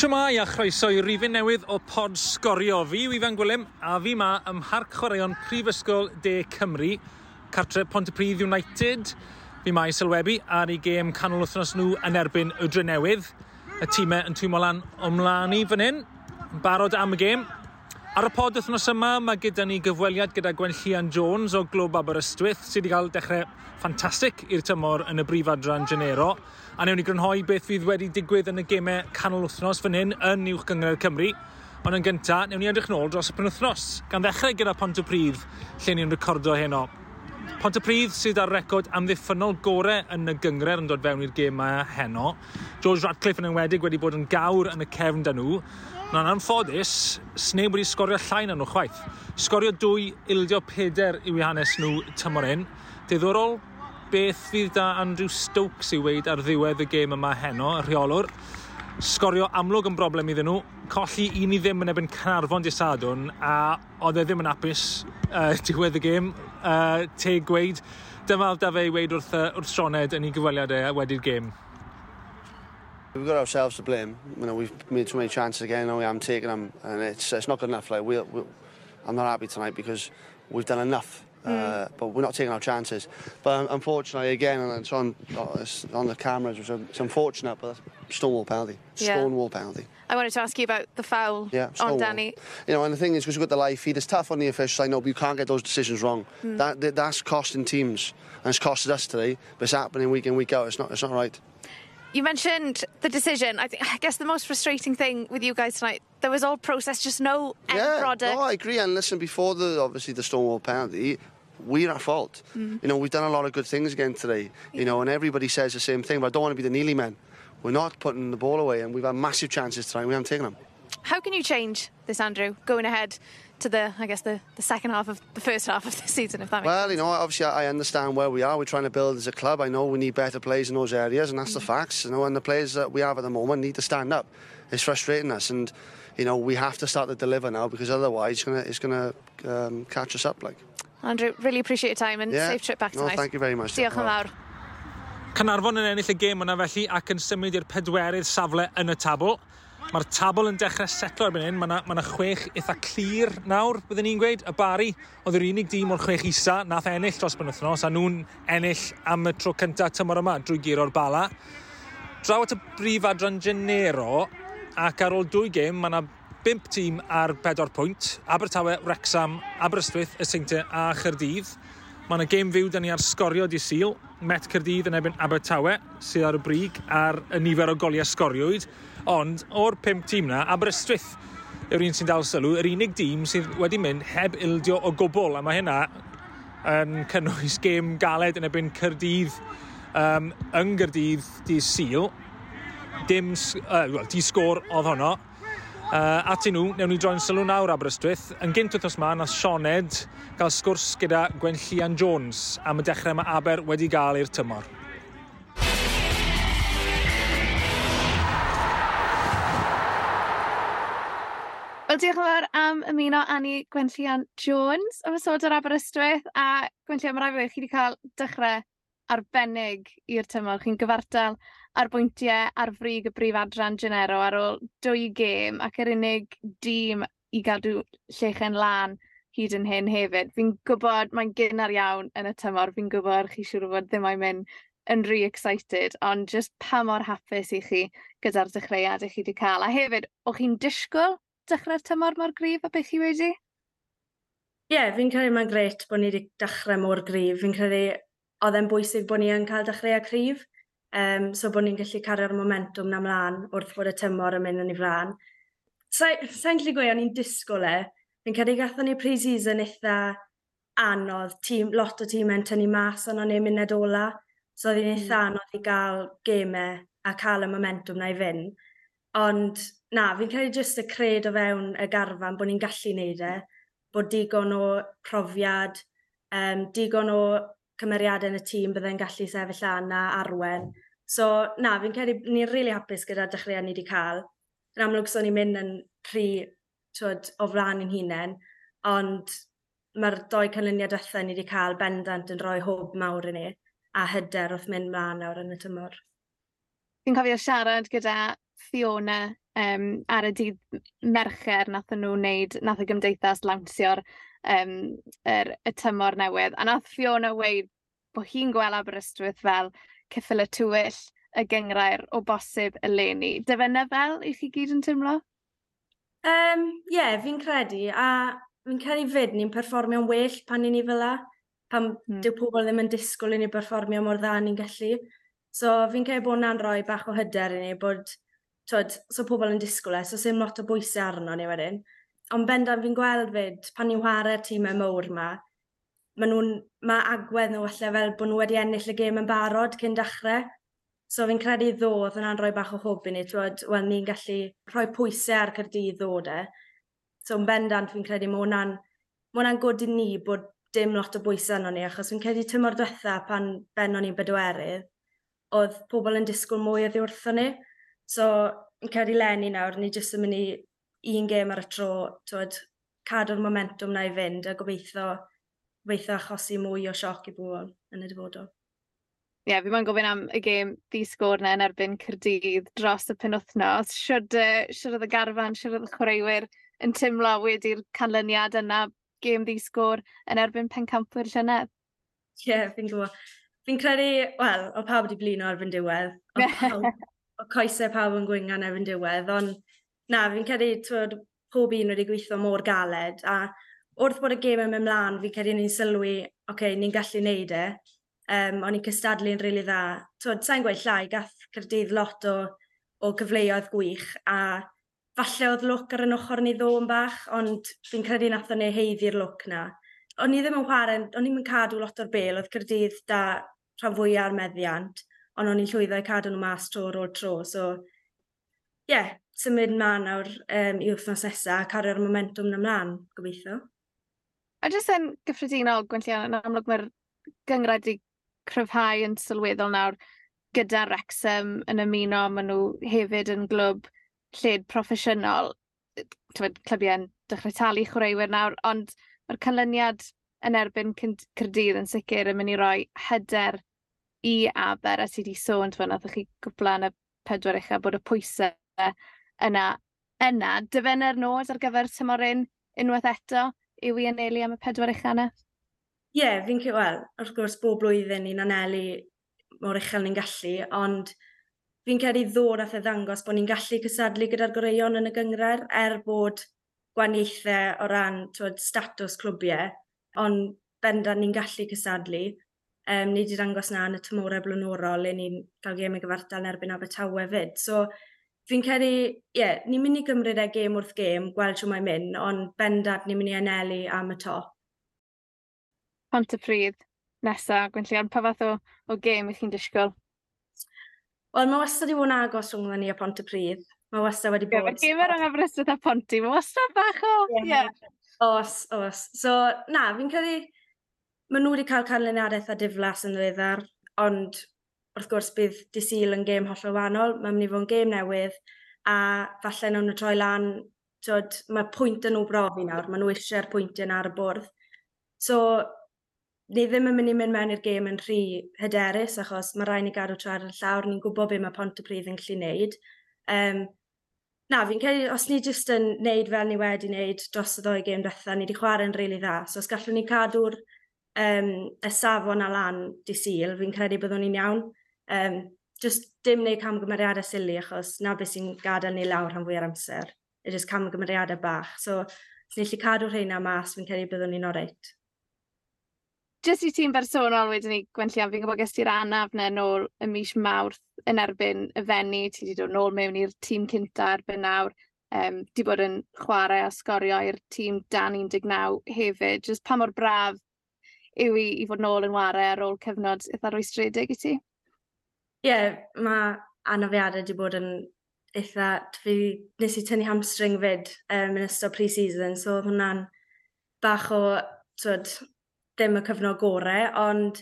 Siwmai a chroeso i rifin newydd o pod sgorio. Fi yw Ifan Gwilym a fi ma ym Mharc Chwaraeon Prifysgol De Cymru, cartre Pontypridd United. Fi ma i sylwebu ar ei gêm canol wythnos nhw yn erbyn y Drenewydd. Y tîmau yn twymo lan i fan hyn. Barod am y gêm, Ar y pod wythnos yma, mae gyda ni gyfweliad gyda Gwenllian Jones o Glob Aberystwyth sydd wedi cael dechrau ffantastig i'r tymor yn y brif adran Genero. A newn ni grynhoi beth fydd wedi digwydd yn y gemau canol wythnos fan hyn yn Uwch Gyngor Cymru. Ond yn gyntaf, newn ni edrych nôl dros y penwthnos, gan ddechrau gyda Pont y Pryd, lle ni'n recordo heno. Pont y Pryd sydd ar record amddiffynol gorau yn y gyngred yn dod fewn i'r gemau heno. George Radcliffe yn enwedig wedi bod yn gawr yn y cefn dan nhw, Na'n anffodus, sneb wedi sgorio llai na nhw chwaith. Sgorio dwy, ildio peder yw i hanes nhw tymor un. Diddorol, beth fydd da Andrew Stokes i weid ar ddiwedd y gêm yma heno, y rheolwr. Sgorio amlwg yn broblem iddyn nhw, colli un i ddim yn ebyn Carnarfon disadwn, a oedd e ddim yn apus uh, diwedd y gêm, uh, te gweud, dyma da fe i weid wrth, uh, wrth Sioned yn ei gyfweliadau wedi'r gêm. We've got ourselves to blame. You know, we've made too many chances again, and we haven't taken them, and it's it's not good enough. Like we, we, I'm not happy tonight because we've done enough Uh, but we're not taking our chances. But um, unfortunately, again, and it's on, oh, it's on the cameras, which it's unfortunate, but Stonewall penalty. Stonewall yeah. penalty. I wanted to ask you about the foul yeah, on Danny. You know, and the thing is, because we've got the live feed, it's tough on the officials, I know, but you can't get those decisions wrong. Mm. That, that's costing teams, and it's costed us today, but it's happening week in, week out. It's not, it's not right. You mentioned the decision. I, think, I guess the most frustrating thing with you guys tonight, there was all process, just no end yeah, product. No, I agree. And listen, before the obviously the Stonewall penalty, we're at fault. Mm. You know, we've done a lot of good things again today. You know, and everybody says the same thing. But I don't want to be the Neely men. We're not putting the ball away, and we've had massive chances tonight. We haven't taken them. How can you change this, Andrew, going ahead to the I guess the, the second half of the first half of the season. If that makes well, sense. you know, obviously I understand where we are. We're trying to build as a club. I know we need better players in those areas, and that's mm. the facts. You know, and the players that we have at the moment need to stand up. It's frustrating us, and you know we have to start to deliver now because otherwise it's gonna it's gonna um, catch us up like. Andrew, really appreciate your time and yeah. safe trip back tonight. No, thank you very much. Diolch yn fawr. Canarfon yn ennill y gêm yna felly ac yn symud i'r pedwerydd safle yn y tabl. Mae'r tabl yn dechrau setlo erbyn hyn. Mae yna ma chwech eitha clir nawr, byddwn ni'n gweud. Y Bari oedd yr unig dîm o'r chwech isa nath e ennill dros bynythnos, a nhw'n ennill am y tro cyntaf tymor yma drwy giro'r bala. Draw at y brif adran Genero, ac ar ôl dwy gêm, mae yna 5 tîm ar 4 pwynt. Abertawe, Wrexham, Aberystwyth, y Seintiau a Chyrdydd. Mae yna gêm fyw da ni ar sgorio di syl. Met Cyrdydd yn ebyn Abertawe sydd ar y brig ar y nifer o goliau sgoriwyd. Ond o'r 5 tîm na, Aberystwyth yw'r un sy'n dal sylw, yr unig dîm sydd wedi mynd heb ildio o gwbl, a mae hynna yn cynnwys gêm galed yn ebyn Cyrdydd um, yng Nghyrdydd di Sil. Dim, uh, well, di sgôr oedd honno. Uh, at i nhw, newn ni droi'n sylw nawr Aberystwyth. Yn gynt wythnos ma, nath Sioned gael sgwrs gyda Gwenllian Jones am y dechrau mae Aber wedi gael i'r tymor. Wel, diolch yn fawr am ymuno Annie Gwenllian Jones o Fasod o'r Aberystwyth. A Gwenllian, mae'n rhaid i chi wedi cael dechrau arbennig i'r tymor. Chi'n gyfartal ar bwyntiau ar frig y brif adran Genero ar ôl dwy gêm ac yr unig dîm i gadw llechen lan hyd yn hyn hefyd. Fi'n gwybod mae'n gynnar iawn yn y tymor. Fi'n gwybod chi siŵr fod ddim mae'n mynd yn rhy excited, ond just pa mor hapus i chi gyda'r dechreuad i chi wedi cael. A hefyd, o'ch chi'n disgwyl dechrau'r tymor mor grif a beth chi wedi? Ie, yeah, fi'n credu mae'n gret bod ni wedi dechrau mor grif. Fi'n credu oedd e'n bwysig bod ni yn cael dechrau cryf, um, so bod ni'n gallu cario'r momentum na mlaen wrth bod y tymor yn mynd yn ei flaen. Sa'n sa gallu gweud, o'n i'n disgwyl e. Fi'n credu gatho ni pre-season eitha anodd, tîm, lot o tîmau'n tynnu mas ond o'n i'n munud ola. So oedd hi'n hmm. eitha anodd i gael gemau a cael y momentum na i fynd. Ond na, fi'n credu jyst y cred o fewn y garfan bod ni'n gallu neud e, bod digon o profiad, um, digon o cymeriadau yn y tîm byddai'n gallu sefyll an a arwen. So, na, fi'n credu ni'n rili really hapus gyda dechreuad ni wedi cael. Yn amlwg, so ni'n mynd yn rhy twyd, o flaen ein hunain, ond mae'r doi canlyniad diwethaf ni wedi cael bendant yn rhoi hwb mawr i ni a hyder wrth mynd mlaen nawr yn y tymor. Fi'n cofio siarad gyda Fiona um, ar y dydd mercher nath nhw wneud, nath y gymdeithas lawnsio'r um, er, y tymor newydd. A nath Fiona weid bod hi'n gweld Aberystwyth fel cyffil y tywyll, y gyngrair o bosib eleni. Dyfyna fel i chi gyd yn tymlo? Ie, um, yeah, fi'n credu. A fi'n credu fyd ni'n perfformio'n well pan ni'n ni fel pan mm. dyw pobl ddim yn disgwyl i ni perfformio mor dda ni'n gallu. So fi'n credu bod hwnna'n rhoi bach o hyder i ni bod twyd, so pobl yn disgwyl e, so sy'n lot o bwysau arno ni wedyn. Ond bendan fi'n gweld fyd, pan ni'n chwarae'r tîmau mawr yma, mae nhw'n, mae agwedd nhw falle fel bod nhw wedi ennill y gêm yn barod cyn dechrau. So fi'n credu ddodd yna'n rhoi bach o hwb i ni, twyd, wel ni'n gallu rhoi pwysau ar cyrdydd ddod e. So yn bendant fi'n credu mae hwnna'n, mae hwnna'n god i ni bod dim lot o bwysau arno ni, achos fi'n credu tymor diwetha pan benno ni'n bedwerydd, oedd pobl yn disgwyl mwy o ddiwrtho ni. So, yn credu lenni nawr, ni jyst yn mynd i un gêm ar y tro, twyd, cadw'r momentum na i fynd a gobeithio, gobeithio achosi mwy o sioc i bobl yn y dyfodol. Ie, yeah, fi mo'n gofyn am y gêm ddisgwr na yn erbyn Cyrdydd dros y penwthnos. Siwr uh, oedd y garfan, siwr oedd y chwaraewyr yn tymlo wedi'r canlyniad yna gêm ddisgwr yn erbyn pencampwyr llynedd? Ie, yeah, fi'n gwybod. Fi'n credu, wel, o pawb wedi blino erbyn diwedd. O pawb, o coesau pawb yn gwyngan efo'n diwedd, ond na, fi'n credu twyd, pob un wedi gweithio mor galed, a wrth bod y gêm yn mynd mlaen, fi'n credu ni'n sylwi, oce, okay, ni'n gallu neud e, um, o'n i'n cystadlu'n rili really dda. Twyd, sa'n gweud llai, gath Cyrdydd lot o, o gyfleoedd gwych, a falle oedd lwc ar yn ochr ni ddo yn bach, ond fi'n credu nath o'n ei heiddi'r lwc na. O'n i ddim yn chwarae, o'n i'n cadw lot o'r bel, oedd Cyrdydd da rhan fwyaf ar meddiant, ond o'n i'n llwyddo i cadw nhw mas tro ar ôl tro. So, ie, yeah, symud mlaen nawr um, i wythnos nesaf, cario'r momentum na mlaen, gobeithio. A jyst yn gyffredinol, Gwentlian, yn amlwg mae'r gyngrad i cryfhau yn sylweddol nawr gyda Wrexham yn ymuno, maen nhw hefyd yn glwb lled proffesiynol. Tywed, clybiau'n dechrau talu chwaraewyr nawr, ond mae'r canlyniad yn erbyn Cyrdydd yn sicr yn mynd i roi hyder i aber, a sydd wedi sôn, so, nathoch chi gwbla yn y pedwar eich bod y pwysau yna, yna, dyfenner nod ar gyfer tymor unwaith eto yw i anelu am y pedwar eich yna? Ie, yeah, fi'n cael, wel, wrth gwrs bob blwyddyn ni'n anelu mor uchel ni'n gallu, ond fi'n credu ddod ath e ddangos bod ni'n gallu cysadlu gyda'r goreion yn y gyngred er bod gwaniaethau o ran twyd, status clwbiau, ond bendant ni'n gallu cysadlu. Um, ni wedi dangos na yn y tymorau blaenorol le ni'n cael gêm y gyfartal yn erbyn Abertawe fyd. So, fi'n credu, ie, yeah, ni'n mynd i gymryd e gêm wrth gêm, gweld sy'n mae'n mynd, ond bendad ni'n mynd i anelu am y top. Pont y pryd nesaf, Gwynllian, pa fath o, o gêm ych chi'n disgwyl? Wel, mae wastad wedi bod yn agos rhwng ni a Pont y Pryd. Mae wastad wedi bod... Mae gym rhwng Aberystwyth a Ponti, mae wastad bach o... Yeah. Yeah. Os, os. So, na, fi'n credu maen nhw wedi cael canlyniadaeth a diflas yn ddiweddar, ond wrth gwrs bydd disil yn gêm hollol wahanol, mae'n mynd i fod yn gêm newydd, a falle nhw'n nhw troi lan, tyd, mae pwynt yn nhw brofi nawr, maen nhw eisiau'r pwyntiau yna ar y bwrdd. So, ni ddim yn mynd i mynd mewn i'r gêm yn rhy hyderus, achos mae rhaid ni gadw trad yn llawr, ni'n gwybod beth mae pont y pryd yn gallu wneud. Um, na, fi'n credu, os ni jyst yn wneud fel ni wedi wneud dros y ddoi gêm diwethaf, ni wedi chwarae'n rili really dda. So, os gallwn ni cadw'r um, y safon a lan di syl, fi'n credu byddwn ni'n iawn. Um, just dim neu camgymeriadau sili achos na beth sy'n gadael ni lawr rhan fwy ar amser. It is camgymeriadau bach. So, os ni'n lli cadw rheina mas, fi'n credu byddwn ni'n oreit. Jyst i ti'n bersonol wedyn ni, Gwenllian, fi'n gwybod ges ti'r anaf na nôl y mis Mawrth yn erbyn y fenni. Ti wedi dod nôl mewn i'r tîm cynta erbyn nawr. Um, di bod yn chwarae a sgorio i'r tîm dan 19 hefyd. Jyst pa mor braf yw i, i fod nôl yn ware ar ôl cyfnod eitha rwystredig i ti? Ie, yeah, mae anafiadau wedi bod yn eitha... Fi, nes i tynnu hamstring fyd um, yn ystod pre-season, so oedd hwnna'n bach o, twyd, ddim y cyfnod gorau, ond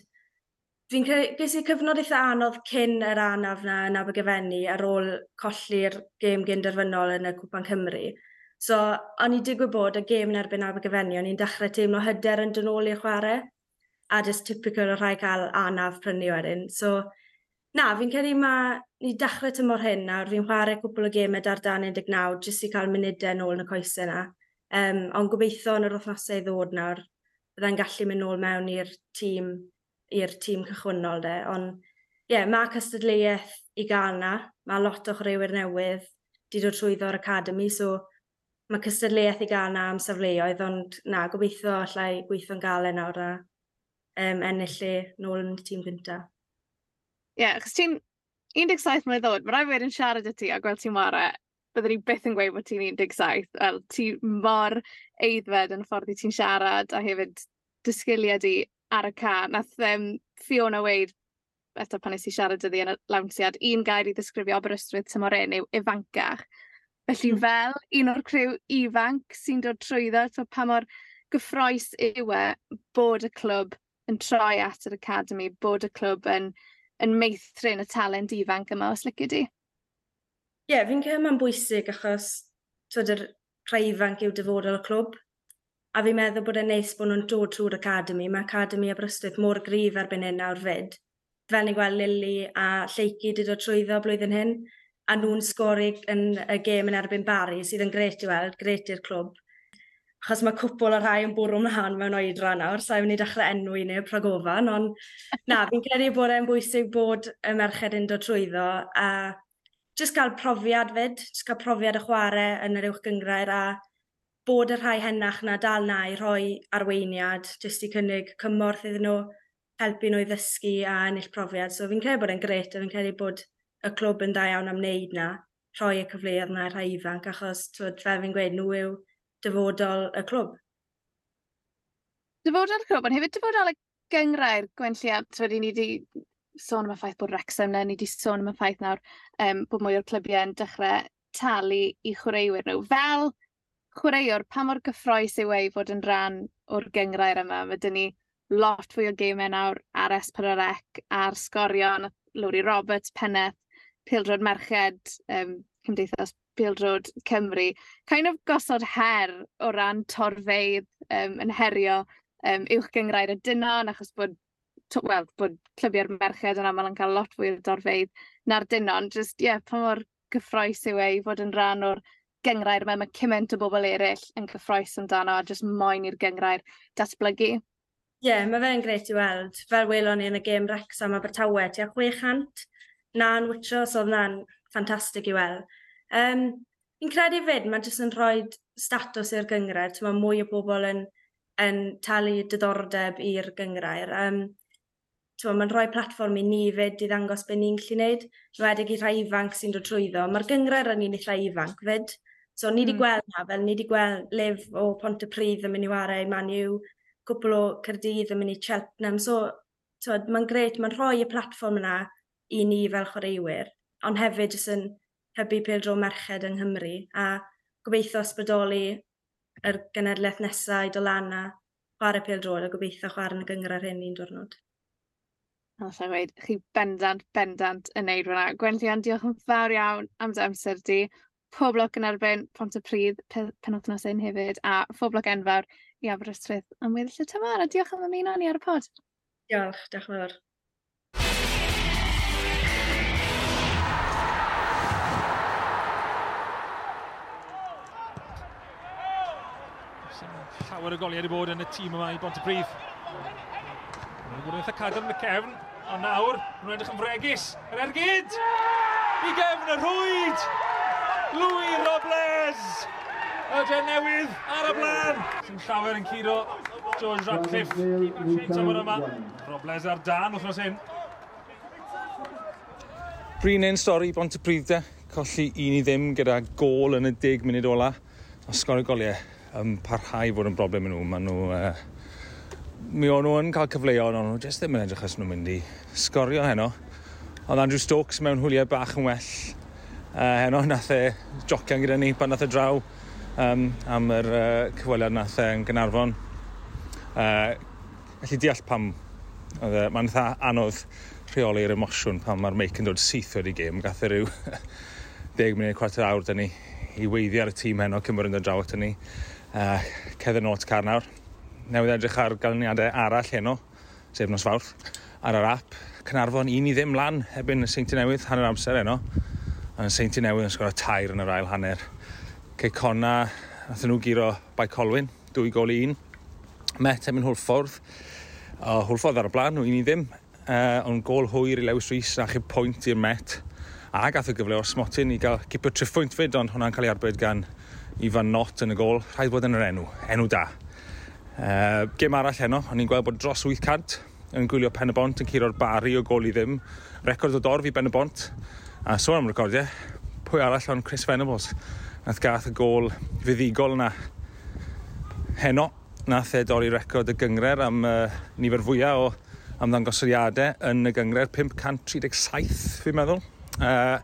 fi'n ges i cyfnod eitha anodd cyn yr anaf na yn Abergavenni ar ôl colli'r gêm gynderfynol yn y Cwpan Cymru. So, o'n i digwydd bod y gêm yn erbyn Abergavenni, o'n i'n dechrau teimlo hyder yn dynol i'r chwarae a just typical o rhai cael anaf prynu wedyn. So, na, fi'n credu mae ni dechrau tymor hyn nawr, fi'n chwarae cwbl o gemau dar dan 19, jyst i cael munudau nôl yn y coesau yna. Um, ond gobeithio yn yr wythnosau ddod nawr, byddai'n gallu mynd nôl mewn i'r tîm, i'r tîm cychwynnol de. Ond ie, yeah, mae cystadleuaeth i gael na, mae lot o chwaraewyr newydd wedi dod trwyddo'r academy, so mae cystadleuaeth i gael na am safleoedd, ond na, gobeithio allai gweithio'n gael nawr a um, ennill lle nôl yn y tîm gyntaf. Ie, yeah, achos ti'n 17 mlynedd oed, mae rai fi wedyn siarad y ti a gweld ti'n ware, byddwn ni byth yn gweud bod ti'n 17. Wel, ti mor eiddfed yn y ffordd i ti'n siarad a hefyd dy sgiliau di ar y ca. Nath um, Fiona weid eto pan nes i siarad ydi yn y lawnsiad, un gair i ddisgrifio Aberystwyth tymor un yw ifancach. Felly hmm. fel un o'r criw ifanc sy'n dod trwyddo, so pa mor gyffroes yw e bod y clwb yn troi at yr academi bod y clwb yn, yn meithrin y talent ifanc yma os lygu di? Ie, yeah, fi'n cael mae'n bwysig achos twyd yr rhai ifanc yw dyfodol y clwb. A fi'n meddwl bod e'n neis bod nhw'n dod trwy'r academi. Mae academy Aberystwyth mor gryf erbyn hyn nawr fyd. Fel ni gweld Lili a Lleici wedi dod trwyddo blwyddyn hyn, a nhw'n sgori yn y gêm yn erbyn Bari, sydd yn gret i weld, gret i'r clwb achos mae cwpl o rhai yn bwrw mlaen mewn oedran nawr, so mynd i dechrau enwi neu pragofan, ond na, fi'n credu bod e'n bwysig bod y merched yn dod trwyddo a jyst gael profiad fyd, jyst gael profiad y chwarae yn yr uwch gyngrair a bod y rhai hennach na dal na i rhoi arweiniad, jyst i cynnig cymorth iddyn nhw, helpu nhw i ddysgu a ennill profiad. So fi'n credu bod e'n gret a fi'n credu bod y clwb yn da iawn am wneud na, rhoi y cyfleoedd na rhai ifanc, achos twyd, fel fi'n gweud, nhw yw dyfodol y clwb. Dyfodol y clwb, ond hefyd dyfodol y gyngrau'r gwenlliant, wedi ni wedi sôn am y ffaith bod Wrexham na, ni wedi sôn am y ffaith nawr um, bod mwy o'r clybiau yn dechrau talu i chwaraewyr nhw. Fel chwaraewr, pa mor gyffroes yw ei fod yn rhan o'r gyngrau'r yma? Mae dyn ni lot fwy o gemau nawr ar S4C, ar sgorion, Lowry Roberts, Penneth, Pildrod Merched, um, Cymdeithas Bildroad Cymru, kind of gosod her o ran torfeidd um, yn herio um, uwch gyngrair y dynon, achos bod, well, bod clybiau'r merched yn aml yn cael lot fwy o dorfeidd na'r dynon. Just, ie, yeah, pa mor gyffroes yw ei fod yn rhan o'r gyngrair yma. Mae cymaint o bobl eraill yn cyffroes amdano a just moyn i'r gyngrair datblygu. Ie, yeah, mae fe'n greit i weld. Fel welon ni yn y gêm Rex am Abertawe, tua 600 na'n wytro, so oedd na'n ffantastig i weld. Um, fi'n credu fyd, mae jyst yn rhoi statws i'r gyngrair. Mae mwy o bobl yn, yn talu diddordeb i'r gyngrair. Um, mae'n rhoi platform i ni fyd i ddangos beth ni'n gallu gwneud. Rwedig i rhai ifanc sy'n dod trwyddo. Mae'r gyngrair yn un eitha ifanc fyd. So ni wedi mm. gweld na, fel ni wedi gweld Liv o Pont y Pryd yn mynd i wario i Maniw, cwbl o Cyrdydd yn mynd i Cheltenham. So mae'n gret, mae'n rhoi y platfform yna i ni fel chwaraewyr, ond hefyd jyst yn hybu pildro merched yng Nghymru a gobeithio ysbrydoli yr genedlaeth nesaf i Dolana chwarae pildro a gobeithio chwarae yn y gyngor hyn un diwrnod. Alla i weid, chi bendant, bendant yn neud hwnna. Gwenllian, diolch yn fawr iawn am dy amser di. Pob lwc yn erbyn Pont y Pryd penwthnos hyn hefyd a phob lwc enfawr i Aberystwyth am weddill y tymor a diolch am ymuno ni ar y pod. Diolch, diolch yn fawr. llawer o goliau wedi bod yn y tîm yma i Bont y Brif. Mae'n gwrdd eitha cadw yn y cefn, a nawr, nhw'n edrych yn fregus. Yr ergyd! I gefn y rhwyd! Louis Robles! Y gen newydd ar y blaen! Sy'n llawer yn curo George Radcliffe. Tymor yma. Robles ar dan wrthnos hyn. Brin ein stori Bont y Prif de. Colli un i ddim gyda gol yn y 10 munud ola. A y goliau yn parhau fod yn broblem yn nhw. Maen nhw... Uh, mi o'n nhw yn cael cyfleoedd, ond nhw jyst ddim yn edrych os nhw'n mynd i sgorio heno. Ond Andrew Stokes mewn hwliau bach yn well uh, heno, nath e jocian gyda ni pan nath e draw um, am yr uh, cyfweliad nath e yn Gynarfon. Uh, felly deall pam oedd e, mae'n dda anodd rheoli'r emosiwn pan mae'r meic yn dod syth wedi gêm. Gath e rhyw 10 munud, cwarter awr dyn ni i weiddi ar y tîm heno, cymryd yn dod draw at ni uh, cedd y not car nawr. Newydd edrych ar ganlyniadau arall heno, sef nos fawrth, ar yr app. Cynarfon un i ddim lan ebyn y seinti newydd hanner amser heno. A yn seinti newydd yn sgwrdd tair yn yr ail hanner. Ceicona, nath nhw giro bai Colwyn, dwy gol i un. Met ebyn Hwlffordd. O, Hwlffordd ar y blaen, nhw un i ddim. Uh, ond gol hwyr i Lewis Rhys na chi pwynt i'r Met. A gath y gyfle o smotyn i gael cipio triffwynt fyd, ond hwnna'n cael ei arbed gan Ifan Not yn y gol, rhaid bod yn yr enw, enw da. Uh, gym arall heno, o'n i'n gweld bod dros 800 yn gwylio Pen y Bont yn curo'r bari o gol i ddim. Record o dorf i Ben y Bont. A sôn am recordiau, pwy arall o'n Chris Venables. Nath gath y gol fuddigol yna. Heno, nath e dorri record y gyngred am uh, nifer fwyaf o amdangosoriadau yn y gyngred 537, fi'n meddwl. Uh,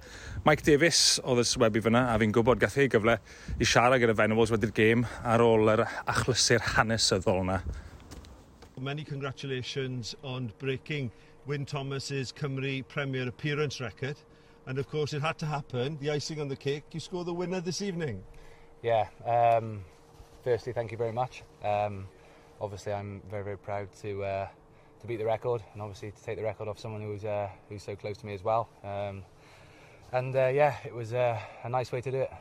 Mike Davis oedd y swebu fyna, a fi'n gwybod gath ei gyfle i siarad gyda Venables wedi'r gêm ar ôl yr achlysur hanesyddol yna. Many congratulations on breaking Wyn Thomas's Cymru Premier appearance record. And of course, it had to happen. The icing on the cake. You score the winner this evening. Yeah. Um, firstly, thank you very much. Um, obviously, I'm very, very proud to uh, to beat the record, and obviously to take the record off someone who's uh, who's so close to me as well. Um, and uh, yeah, it was uh, a nice way to do it.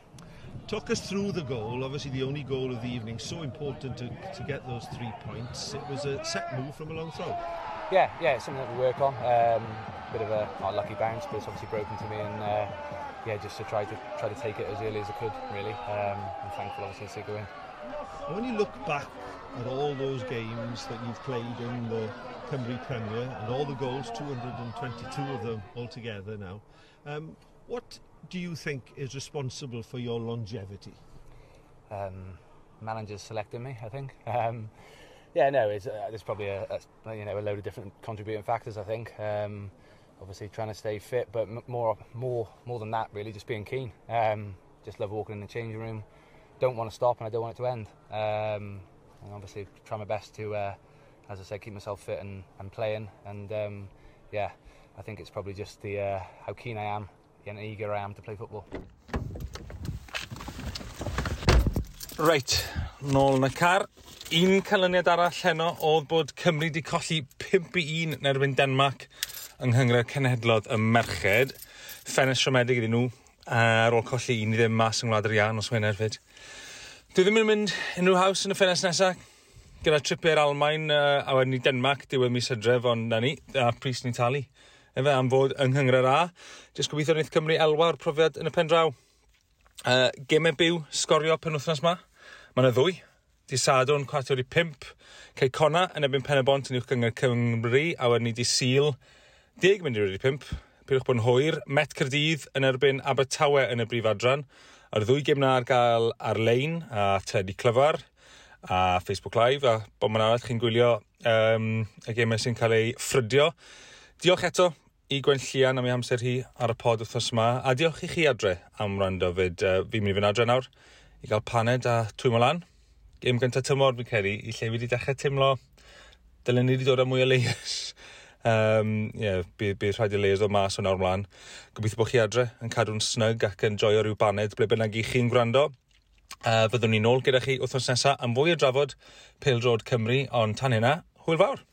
Talk us through the goal, obviously the only goal of the evening, so important to, to get those three points. It was a set move from a long throw. Yeah, yeah, it's something that we work on. Um, bit of a not a lucky bounce, but it's obviously broken to me, and uh, yeah, just to try to try to take it as early as I could, really. Um, I'm thankful, obviously, to go in. When you look back at all those games that you've played in the Cymru Premier and all the goals, 222 of them altogether now, um, What do you think is responsible for your longevity? Um, managers selecting me, I think. Um, yeah, no, it's, uh, there's probably a, a, you know a load of different contributing factors. I think. Um, obviously, trying to stay fit, but more more more than that, really, just being keen. Um, just love walking in the changing room. Don't want to stop, and I don't want it to end. Um, and obviously, try my best to, uh, as I said, keep myself fit and, and playing. And um, yeah, I think it's probably just the uh, how keen I am and eager I am to play football. Reit, nôl yn y car. Un canlyniad arall heno oedd bod Cymru wedi colli 5 i 1 yn erbyn Denmark yng Nghyngre Cenhedlodd y Merched. Ffenest siomedig iddyn nhw ar ôl colli un i ddim mas yng Ngwlad yr Ian os mae'n erfyd. Dwi ddim yn mynd unrhyw haws yn y ffenest nesaf gyda tripio'r Almain uh, a wedyn i Denmark diwedd mis hydref ond na ni, a pris ni talu efe am fod yng Nghyngryd A. Jyst gobeithio wneud Cymru elwa'r profiad yn y pen draw. Uh, gemau byw sgorio pen wythnos yma. Mae yna ddwy. Di Sadwn, cwartiwr i pimp. Cei Cona yn ebyn pen y bont yn uwch gyngor Cymru, a wedyn ni di Sil. Deg mynd i wedi 5. Pyrwch bod yn hwyr. Met Cyrdydd yn erbyn Abertawe yn y brif adran. A'r ddwy gym na ar gael ar-lein a Teddy Clyfar a Facebook Live a bod ma'n arall chi'n gwylio um, y gemau sy'n cael ei ffrydio. Diolch eto i Gwen Llian am ei amser hi ar y pod wythnos yma. A diolch i chi adre am rando fyd. Uh, fi'n mynd i fynd adre nawr i gael paned a twym o lan. Gym gyntaf tymor fi'n credu i lle fi wedi dechrau teimlo dylen ni wedi dod â mwy o leis. Um, yeah, bydd by rhaid i leis o mas o nawr mlaen. Gobeithio bod chi adre yn cadw'n snyg ac yn joio rhyw baned ble bynnag i chi'n gwrando. Uh, fyddwn ni nôl gyda chi wythnos nesaf am fwy o drafod Pildrod Cymru, ond tan hynna, hwyl fawr!